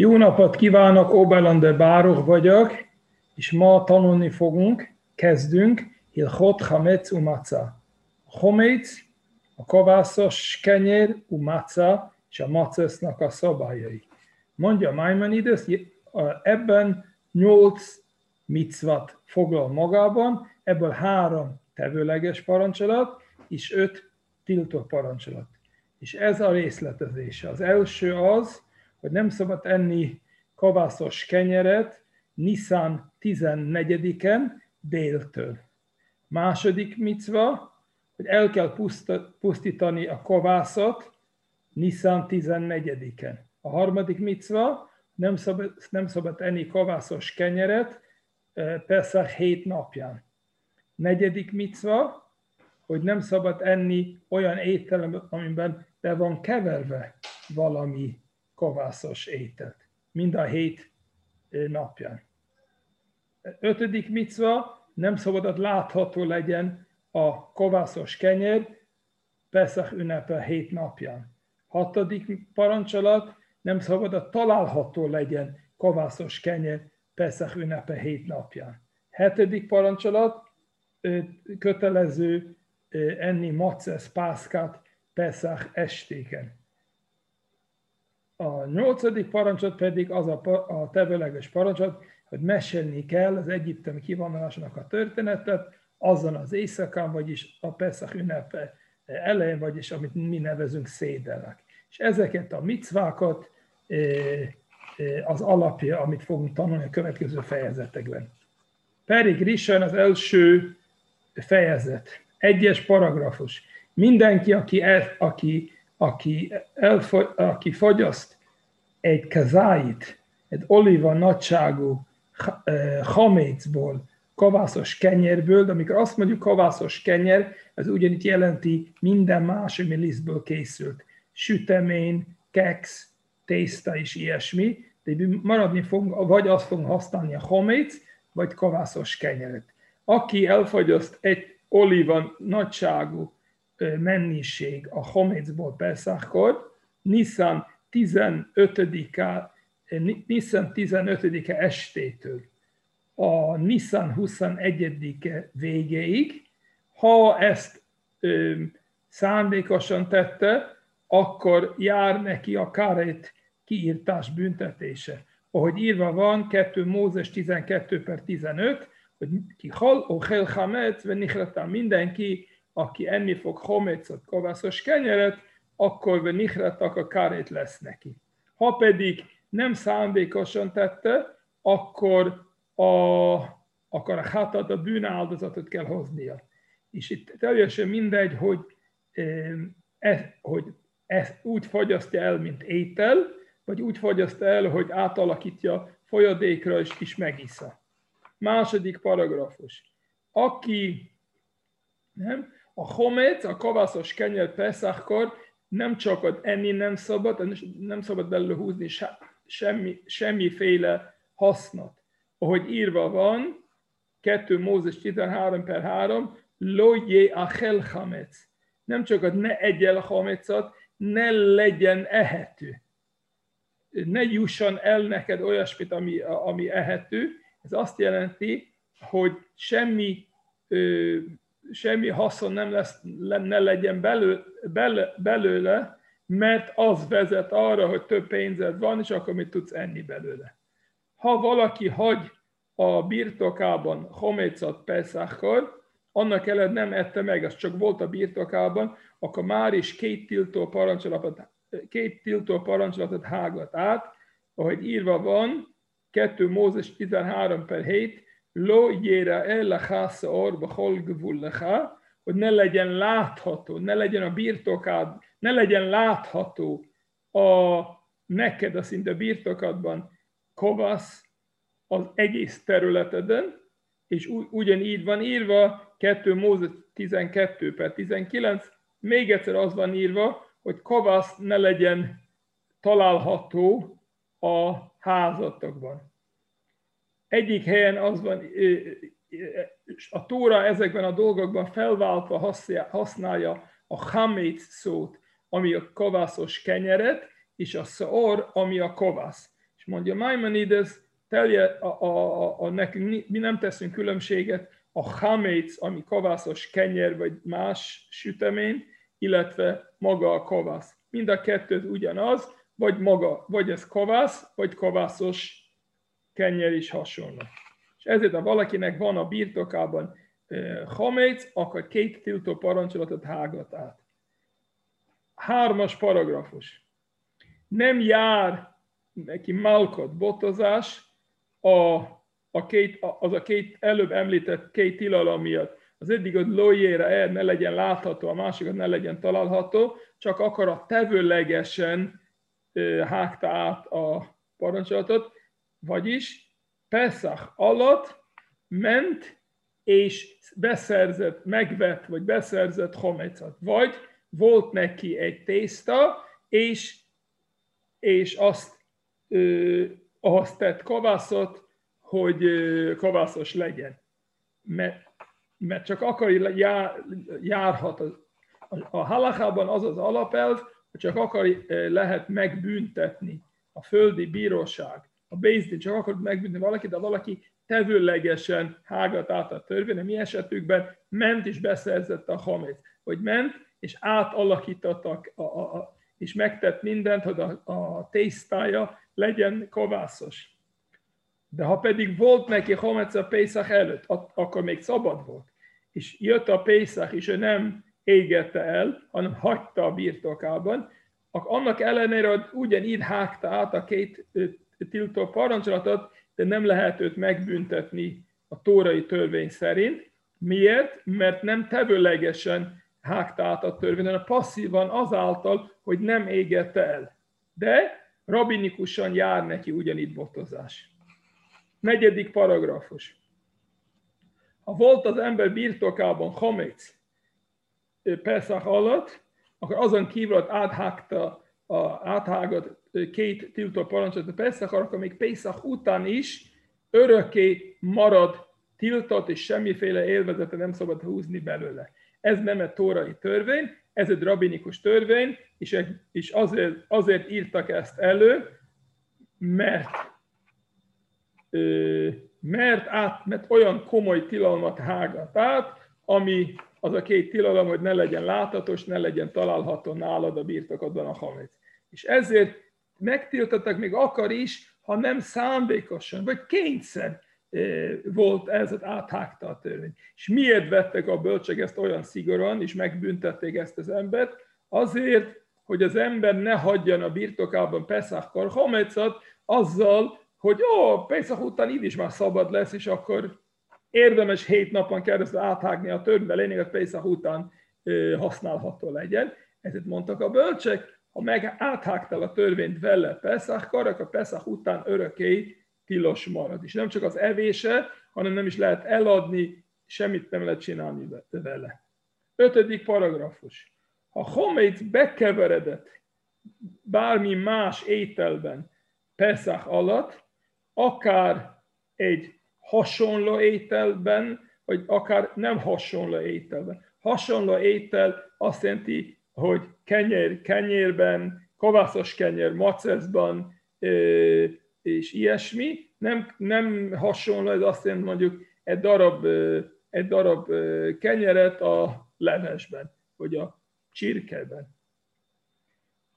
Jó napot kívánok, Obelande Báruch vagyok, és ma tanulni fogunk, kezdünk, Hilchot Hametz Umaca. A Hometz, a kovászos kenyér, Umaca, és a macesznak a szabályai. Mondja Maimonides, ebben nyolc micvat foglal magában, ebből három tevőleges parancsolat, és öt tiltó parancsolat. És ez a részletezése. Az első az, hogy nem szabad enni kavászos kenyeret Nissan 14-en déltől. Második micva, hogy el kell pusztítani a kovászat Nissan 14-en. A harmadik micva, nem szabad, nem szabad enni kovászos kenyeret eh, persze hét napján. Negyedik micva, hogy nem szabad enni olyan ételem, amiben be van keverve valami kovászos ételt. Mind a hét napján. Ötödik micva, nem szabad látható legyen a kovászos kenyér Pesach ünnepe hét napján. Hatodik parancsolat, nem szabad a található legyen kovászos kenyér Pesach ünnepe hét napján. Hetedik parancsolat, kötelező enni macesz pászkát Pesach estéken. A nyolcadik parancsot pedig az a, a tevőleges parancsot, hogy mesélni kell az egyiptomi kivonulásnak a történetet, azon az éjszakán, vagyis a Pesach ünnepe elején, vagyis amit mi nevezünk szédelnek. És ezeket a micvákat az alapja, amit fogunk tanulni a következő fejezetekben. Perik Rishon az első fejezet, egyes paragrafus. Mindenki, aki, el, aki, aki, elfogy, aki fogyaszt egy kazáit, egy oliva nagyságú hamécból, kavászos kenyérből, amikor azt mondjuk kavászos kenyer, ez ugyanitt jelenti minden más, ami lisztből készült. Sütemény, keks, tészta és ilyesmi, de maradni fog, vagy azt fogunk használni a haméc, vagy kavászos kenyeret. Aki elfogyaszt egy oliva nagyságú mennyiség a hamécból Pesachkor, Nissan 15-e, Nissan 15-e estétől. A Nissan 21-e végéig, ha ezt ö, szándékosan tette, akkor jár neki a kárét kiírtás büntetése. Ahogy írva van, 2 Mózes 12 per 15, hogy ki hal, o hel hametz, mindenki, aki enni fog homecot, kovászos kenyeret, akkor nichretak a kárét lesz neki. Ha pedig nem szándékosan tette, akkor a, akkor a hátat, a bűnáldozatot kell hoznia. És itt teljesen mindegy, hogy, e, hogy ezt úgy fogyasztja el, mint étel, vagy úgy fogyasztja el, hogy átalakítja folyadékra és is megisza. Második paragrafus. Aki nem, a homec, a kavászos kenyér Pesachkor nem csak hogy enni nem szabad, nem szabad belőle húzni semmi, semmiféle hasznot. Ahogy írva van, 2 Mózes 13 per 3, lojé a chametz. Nem csak hogy ne egyel hamecot, ne legyen ehető. Ne jusson el neked olyasmit, ami, ami ehető. Ez azt jelenti, hogy semmi semmi haszon nem lesz, ne legyen belő, belő, belőle, mert az vezet arra, hogy több pénzed van, és akkor mit tudsz enni belőle. Ha valaki hagy a birtokában homécot Pesachkor, annak eled nem ette meg, az csak volt a birtokában, akkor már is két tiltó parancsolatot, két tiltó parancsolatot hágat át, ahogy írva van, 2 Mózes 13 per 7, lo yera el orba holgvullecha, hogy ne legyen látható, ne legyen a birtokád, ne legyen látható a neked a szinte birtokadban kovasz az egész területeden, és ugyanígy van írva 2 Mózes 12 per 19, még egyszer az van írva, hogy kovasz ne legyen található a házatokban. Egyik helyen az van, a Tóra ezekben a dolgokban felváltva használja a hamét szót, ami a kovászos kenyeret, és a szor, ami a kovász. És mondja Maimonides, telje, a, a, a, a, nekünk, mi nem teszünk különbséget a haméc, ami kovászos kenyer vagy más sütemény, illetve maga a kovász. Mind a kettő ugyanaz, vagy maga, vagy ez kovász, vagy kovászos kenyer is hasonló. És ezért, ha valakinek van a birtokában haméc, akkor két tiltó parancsolatot hágat át. Hármas paragrafus. Nem jár neki malkot botozás a, a két, az a két előbb említett két tilalom miatt. Az egyik az lójére el ne legyen látható, a másikat ne legyen található, csak akar a tevőlegesen hágta át a parancsolatot, vagyis Pesach alatt ment és beszerzett, megvett, vagy beszerzett homecat. Vagy volt neki egy tészta, és, és azt, ö, azt tett kovászot, hogy ö, legyen. Mert, mert csak akkor jár, járhat. A, a halachában az az alapelv, hogy csak akkor lehet megbüntetni a földi bíróság, a Bézdin csak akkor megbüntetni valakit, de valaki tevőlegesen hágat át a törvény, mi esetükben ment és beszerzett a hamét, hogy ment és átalakítottak, a, a, a, és megtett mindent, hogy a, a tésztája legyen kovászos. De ha pedig volt neki hamec a Pészak előtt, akkor még szabad volt, és jött a Pészak, és ő nem égette el, hanem hagyta a birtokában, annak ellenére, hogy ugyanígy hágta át a két tiltó parancsolatot, de nem lehet őt megbüntetni a tórai törvény szerint. Miért? Mert nem tevőlegesen hágta át a törvény, hanem passzívan azáltal, hogy nem égette el. De rabinikusan jár neki ugyanígy botozás. Negyedik paragrafus. Ha volt az ember birtokában haméc Pesach alatt, akkor azon kívül áthágta, a, áthágott két tiltó parancsot a akkor még Pesach után is örökké marad tiltott, és semmiféle élvezete nem szabad húzni belőle. Ez nem egy tórai törvény, ez egy rabinikus törvény, és, és azért, azért írtak ezt elő, mert, mert, át, mert olyan komoly tilalmat hágat át, ami az a két tilalom, hogy ne legyen láthatós, ne legyen található nálad a birtokodban a hamec. És ezért megtiltottak még akar is, ha nem szándékosan, vagy kényszer volt ez, hogy áthágta a törvény. És miért vettek a bölcsek ezt olyan szigorúan, és megbüntették ezt az embert? Azért, hogy az ember ne hagyjan a birtokában Pesachkor homecot, azzal, hogy ó, Pesach után így is már szabad lesz, és akkor érdemes hét napon keresztül áthágni a törvényt, de lényeg, Pesach után használható legyen. Ezért mondtak a bölcsek, ha meg áthágtál a törvényt vele Pesachkor, akkor Pesach után örökké tilos marad. És nem csak az evése, hanem nem is lehet eladni, semmit nem lehet csinálni vele. Ötödik paragrafus. Ha homét bekeveredett bármi más ételben Pesach alatt, akár egy hasonló ételben, vagy akár nem hasonló ételben. Hasonló étel azt jelenti, hogy kenyér kenyérben, kovászos kenyér maceszban, és ilyesmi. Nem, nem hasonló, ez azt jelenti mondjuk egy darab, egy darab kenyeret a levesben, vagy a csirkeben.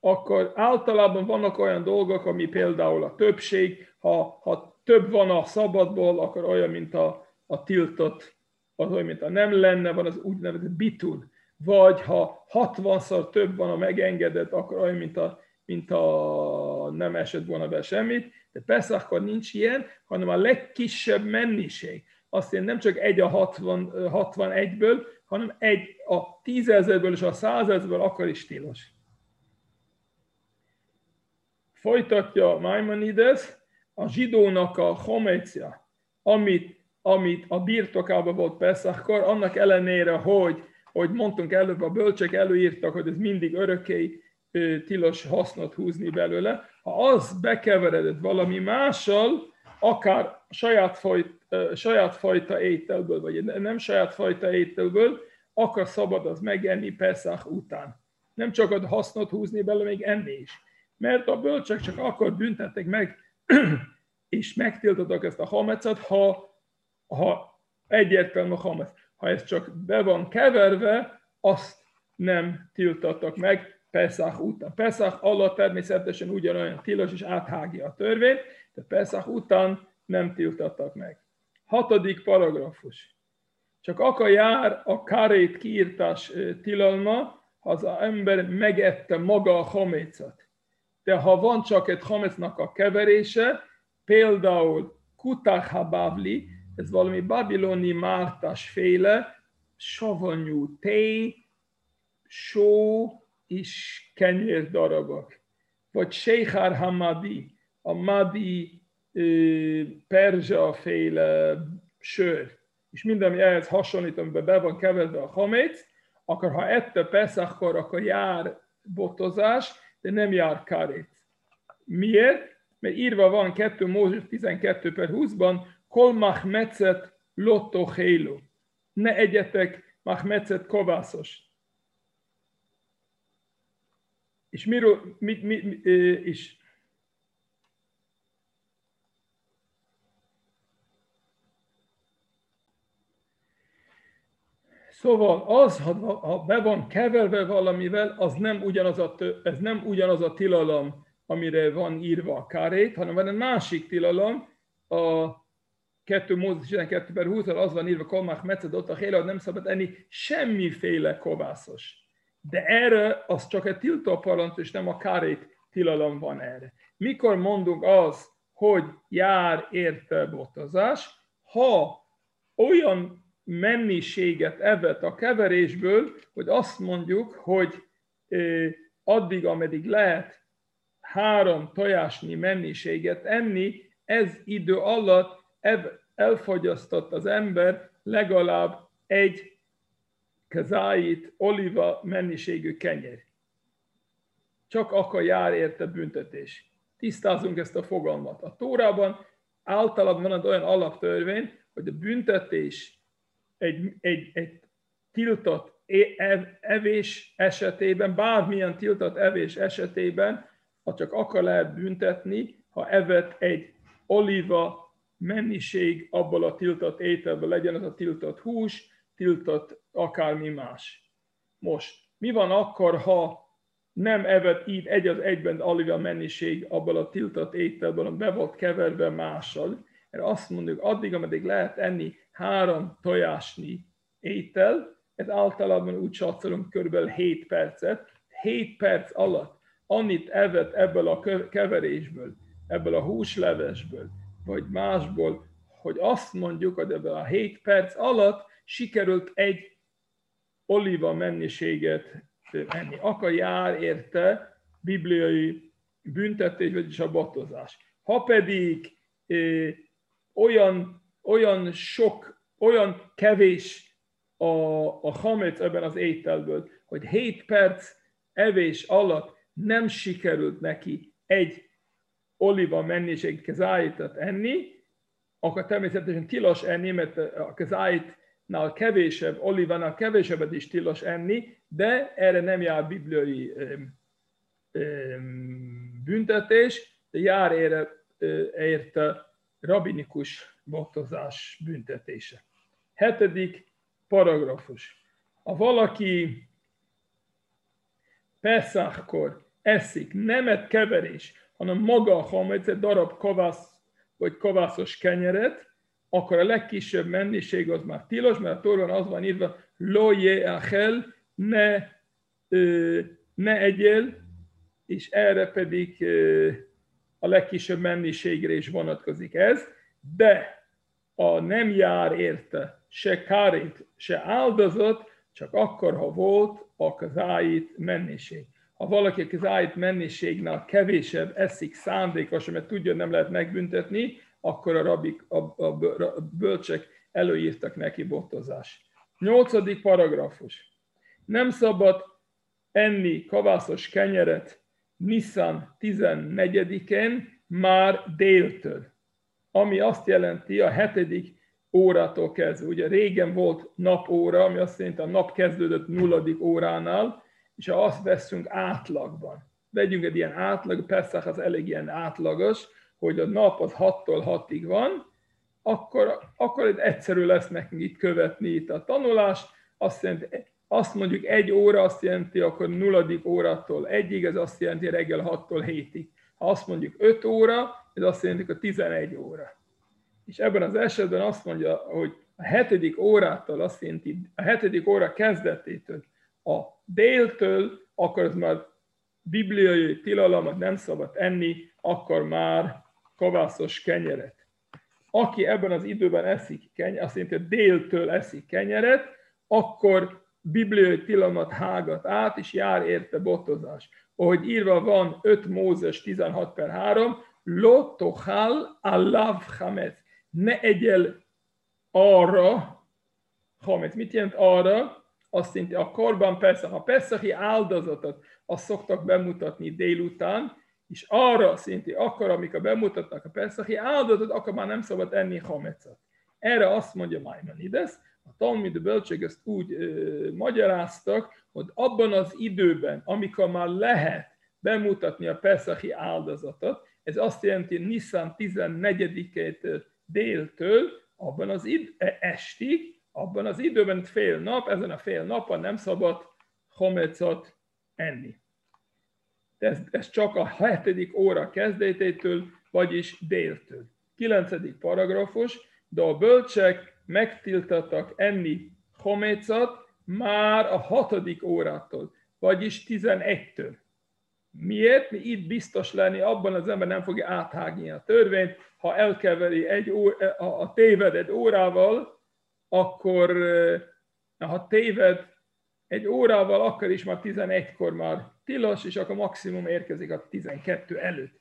Akkor általában vannak olyan dolgok, ami például a többség, ha, ha több van a szabadból, akkor olyan, mint a, a tiltott, az olyan, mint a nem lenne, van az úgynevezett bitul vagy ha 60-szor több van a megengedett, akkor olyan, mint a, mint a nem esett volna be semmit, de persze akkor nincs ilyen, hanem a legkisebb mennyiség. Azt jelenti nem csak egy a 60, 61-ből, hanem egy a tízezerből és a százezerből akkor is tilos. Folytatja Maimonides, a zsidónak a homecia, amit, amit a birtokában volt Pesachkor, annak ellenére, hogy hogy mondtunk előbb, a bölcsek előírtak, hogy ez mindig örökké tilos hasznot húzni belőle. Ha az bekeveredett valami mással, akár saját, fajt, saját fajta ételből, vagy nem saját fajta ételből, akkor szabad az megenni Pesach után. Nem csak a hasznot húzni belőle, még enni is. Mert a bölcsek csak akkor büntettek meg és megtiltottak ezt a hamecet, ha, ha egyértelmű a hamec. Ha ez csak be van keverve, azt nem tiltottak meg Pesach után. Pesach alatt természetesen ugyanolyan tilos és áthágja a törvény, de Pesach után nem tiltottak meg. Hatodik paragrafus. Csak akkor jár a kárét kiírtás tilalma, ha az ember megette maga a hamécet. De ha van csak egy hamecnak a keverése, például kutach ez valami babiloni mártás féle, savanyú tej, só és kenyér darabok. Vagy Sheikhar Hamadi, a Madi perzsa féle sör, és minden, ami ehhez hasonlít, amiben be van keverve a haméc, akkor ha ette Pesachkor, akkor jár botozás, de nem jár karét. Miért? Mert írva van 2 Mózes 12 per 20-ban, kol machmetzet lotto hélo. Ne egyetek machmetzet kovászos. És miről, mit, mit, mit, és Szóval az, ha be van keverve valamivel, az nem ugyanaz a, ez nem ugyanaz a tilalom, amire van írva a kárét, hanem van egy másik tilalom, a 2 Mózes 12 per 20 az van írva, Kolmach Metszed ott a héle, nem szabad enni semmiféle kovászos. De erre az csak egy tiltó parancs, és nem a kárét tilalom van erre. Mikor mondunk az, hogy jár érte botozás, ha olyan mennyiséget evett a keverésből, hogy azt mondjuk, hogy addig, ameddig lehet három tojásnyi mennyiséget enni, ez idő alatt elfogyasztott az ember legalább egy kezáit, oliva mennyiségű kenyér. Csak akkor jár érte büntetés. Tisztázunk ezt a fogalmat. A Tórában általában van egy olyan alaptörvény, hogy a büntetés egy, egy, egy tiltott evés esetében, bármilyen tiltott evés esetében, ha csak akkor lehet büntetni, ha evett egy oliva mennyiség abból a tiltott ételből, legyen az a tiltott hús, tiltott akármi más. Most, mi van akkor, ha nem evett így egy az egyben oliva mennyiség abból a tiltott ételből, be volt keverve mással, mert azt mondjuk, addig, ameddig lehet enni három tojásnyi étel, ez általában úgy satszolunk kb. 7 percet, 7 perc alatt annyit evett ebből a keverésből, ebből a húslevesből, vagy másból, hogy azt mondjuk, hogy ebből a 7 perc alatt sikerült egy oliva mennyiséget enni. Akkor jár érte bibliai büntetés, vagyis a batozás. Ha pedig eh, olyan olyan sok, olyan kevés a, a hamec ebben az ételből, hogy 7 perc evés alatt nem sikerült neki egy oliva mennyiség kezájtat enni, akkor természetesen tilos enni, mert a kezájtnál kevésebb, olivánál kevésebbet is tilos enni, de erre nem jár bibliai büntetés, de jár érte rabinikus botozás büntetése. Hetedik paragrafus. Ha valaki Peszákkor eszik, nem egy keverés, hanem maga a hamec, egy darab kovász vagy kovászos kenyeret, akkor a legkisebb mennyiség az már tilos, mert a torban az van írva, lo achel, ne, ö, ne egyél, és erre pedig ö, a legkisebb mennyiségre is vonatkozik ez, de a nem jár érte se kárét, se áldozat, csak akkor, ha volt a kazáit mennyiség. Ha valaki a kazáit mennyiségnél kevésebb eszik szándékosan, mert tudja, nem lehet megbüntetni, akkor a, rabik, a, a, a bölcsek előírtak neki botozás. Nyolcadik paragrafus. Nem szabad enni kavászos kenyeret Nissan 14-én már déltől ami azt jelenti a hetedik órától kezdve. Ugye régen volt napóra, ami azt jelenti a nap kezdődött nulladik óránál, és ha azt veszünk átlagban, vegyünk egy ilyen átlag, persze az elég ilyen átlagos, hogy a nap az 6-tól 6-ig van, akkor, akkor egyszerű lesz nekünk itt követni itt a tanulást. Azt, jelenti, azt mondjuk egy óra azt jelenti, akkor nulladik órától egyig, ez azt jelenti reggel 6-tól 7-ig. Ha azt mondjuk 5 óra, ez azt jelenti, hogy 11 óra. És ebben az esetben azt mondja, hogy a hetedik órától azt jelenti, a hetedik óra kezdetétől, a déltől, akkor az már bibliai tilalmat nem szabad enni, akkor már kovászos kenyeret. Aki ebben az időben eszik kenyeret, azt jelenti, hogy déltől eszik kenyeret, akkor bibliai tilalmat hágat át, és jár érte botozás. Ahogy írva van 5 Mózes 16 per 3, lo tochal alav chametz. Ne egyel arra, hametz. Mit jelent arra? Azt jelenti, a korban persze, a peszahi áldozatot azt szoktak bemutatni délután, és arra szinti, akkor, amikor bemutatnak a Peszachi áldozatot, akkor már nem szabad enni hamecet. Erre azt mondja Maimonides, a Talmud bölcség ezt úgy ö, magyaráztak, hogy abban az időben, amikor már lehet bemutatni a Peszachi áldozatot, ez azt jelenti Nissan 14-től déltől, abban az id- e, estig, abban az időben fél nap, ezen a fél napon nem szabad homecot enni. Ez, ez csak a hetedik óra kezdetétől, vagyis déltől. Kilencedik paragrafus, de a bölcsek megtiltottak enni homécot már a hatodik órától, vagyis 11-től. Miért? Mi itt biztos lenni, abban az ember nem fogja áthágni a törvényt, ha elkeveri egy ó, a, téved egy órával, akkor ha téved egy órával, akkor is már 11-kor már tilos, és akkor maximum érkezik a 12 előtt.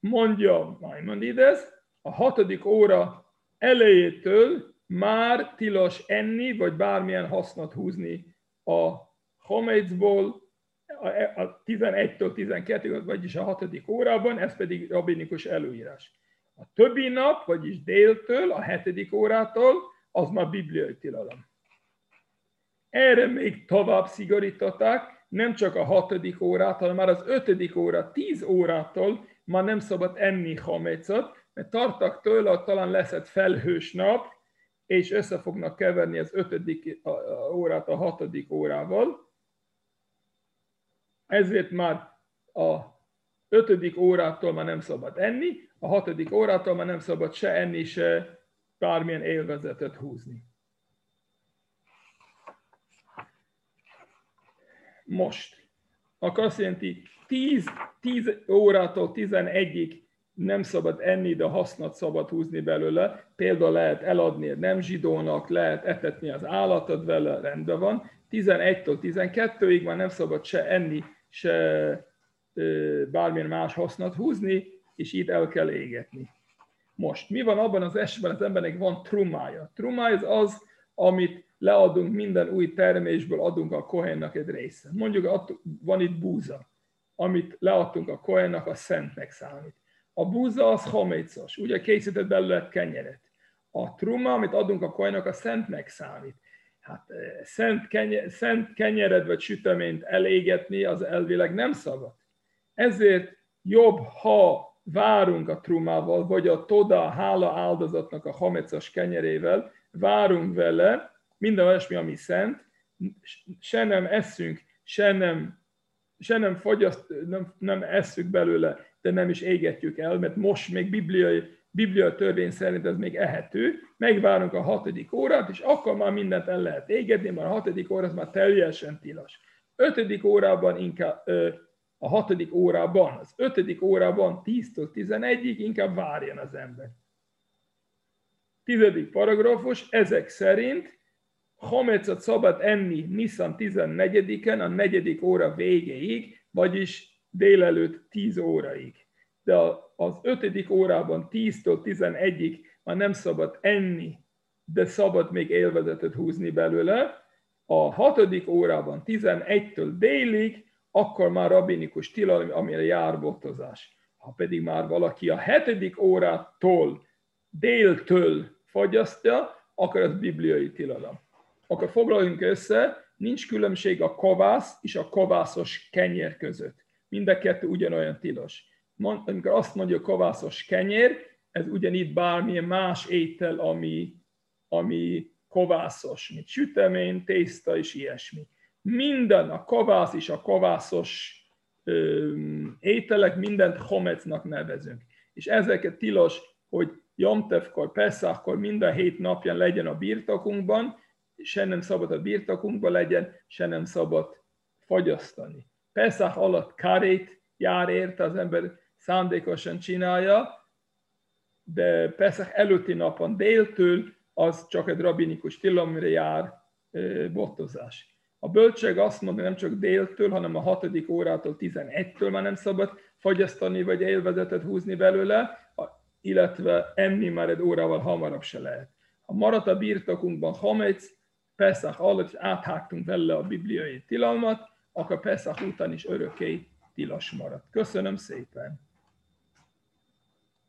Mondja Maimonides, a hatodik óra elejétől már tilos enni, vagy bármilyen hasznot húzni a homécból, a 11-től 12 vagyis a hatodik órában, ez pedig rabinikus előírás. A többi nap, vagyis déltől, a hetedik órától, az már bibliai tilalom. Erre még tovább szigorították, nem csak a hatodik órát, hanem már az ötödik óra, tíz órától már nem szabad enni hamecot, mert tartak tőle, hogy talán lesz egy felhős nap, és össze fognak keverni az ötödik órát a hatodik órával. Ezért már a ötödik órától már nem szabad enni, a hatodik órától már nem szabad se enni, se bármilyen élvezetet húzni. most. Akkor azt jelenti, 10, 10 órától 11-ig nem szabad enni, de hasznot szabad húzni belőle. Például lehet eladni nem zsidónak, lehet etetni az állatot vele, rendben van. 11-től 12-ig már nem szabad se enni, se bármilyen más hasznot húzni, és itt el kell égetni. Most, mi van abban az esetben, az embernek van trumája? Trumája az az, amit leadunk minden új termésből, adunk a kohennak egy része. Mondjuk van itt búza, amit leadtunk a kohennak, a szentnek számít. A búza az homécos, ugye készített belőle kenyeret. A truma, amit adunk a kohennak, a szentnek számít. Hát eh, szent, kenyer, szent kenyered vagy süteményt elégetni, az elvileg nem szabad. Ezért jobb, ha várunk a trumával, vagy a toda, a hála áldozatnak a hamecas kenyerével, várunk vele, minden olyasmi, ami szent, se nem eszünk, se nem, se nem fogyaszt, nem, nem eszünk belőle, de nem is égetjük el, mert most még bibliai, bibliai törvény szerint ez még ehető, megvárunk a hatodik órát, és akkor már mindent el lehet égetni, mert a hatodik óra az már teljesen tilos. Ötödik órában inkább, a hatodik órában, az ötödik órában 10-től 11-ig inkább várjon az ember. Tizedik paragrafus, ezek szerint Hamecot szabad enni Nissan 14-en, a negyedik óra végéig, vagyis délelőtt 10 óraig. De az ötödik órában 10-től 11-ig már nem szabad enni, de szabad még élvezetet húzni belőle. A hatodik órában 11-től délig, akkor már rabinikus tilalom, amire jár botozás. Ha pedig már valaki a hetedik órától déltől fogyasztja, akkor az bibliai tilalom akkor foglaljunk össze, nincs különbség a kovász és a kovászos kenyér között. Mind a kettő ugyanolyan tilos. amikor azt mondja kovászos kenyér, ez ugyanígy bármilyen más étel, ami, ami kovászos, mint sütemény, tészta és ilyesmi. Minden, a kovász és a kovászos ö, ételek, mindent homecnak nevezünk. És ezeket tilos, hogy Jomtevkor, Pesachkor minden hét napján legyen a birtokunkban, se nem szabad a birtokunkban legyen, se nem szabad fagyasztani. Pesach alatt karét jár érte, az ember szándékosan csinálja, de Pesach előtti napon déltől az csak egy rabinikus tilalomra jár botozás. A bölcség azt mondja, nem csak déltől, hanem a hatodik órától 11-től már nem szabad fagyasztani, vagy élvezetet húzni belőle, illetve enni már egy órával hamarabb se lehet. Ha maradt a birtokunkban hamec, Pesach alatt áthágtunk vele a bibliai tilalmat, akkor Pesach után is örökké tilos maradt. Köszönöm szépen!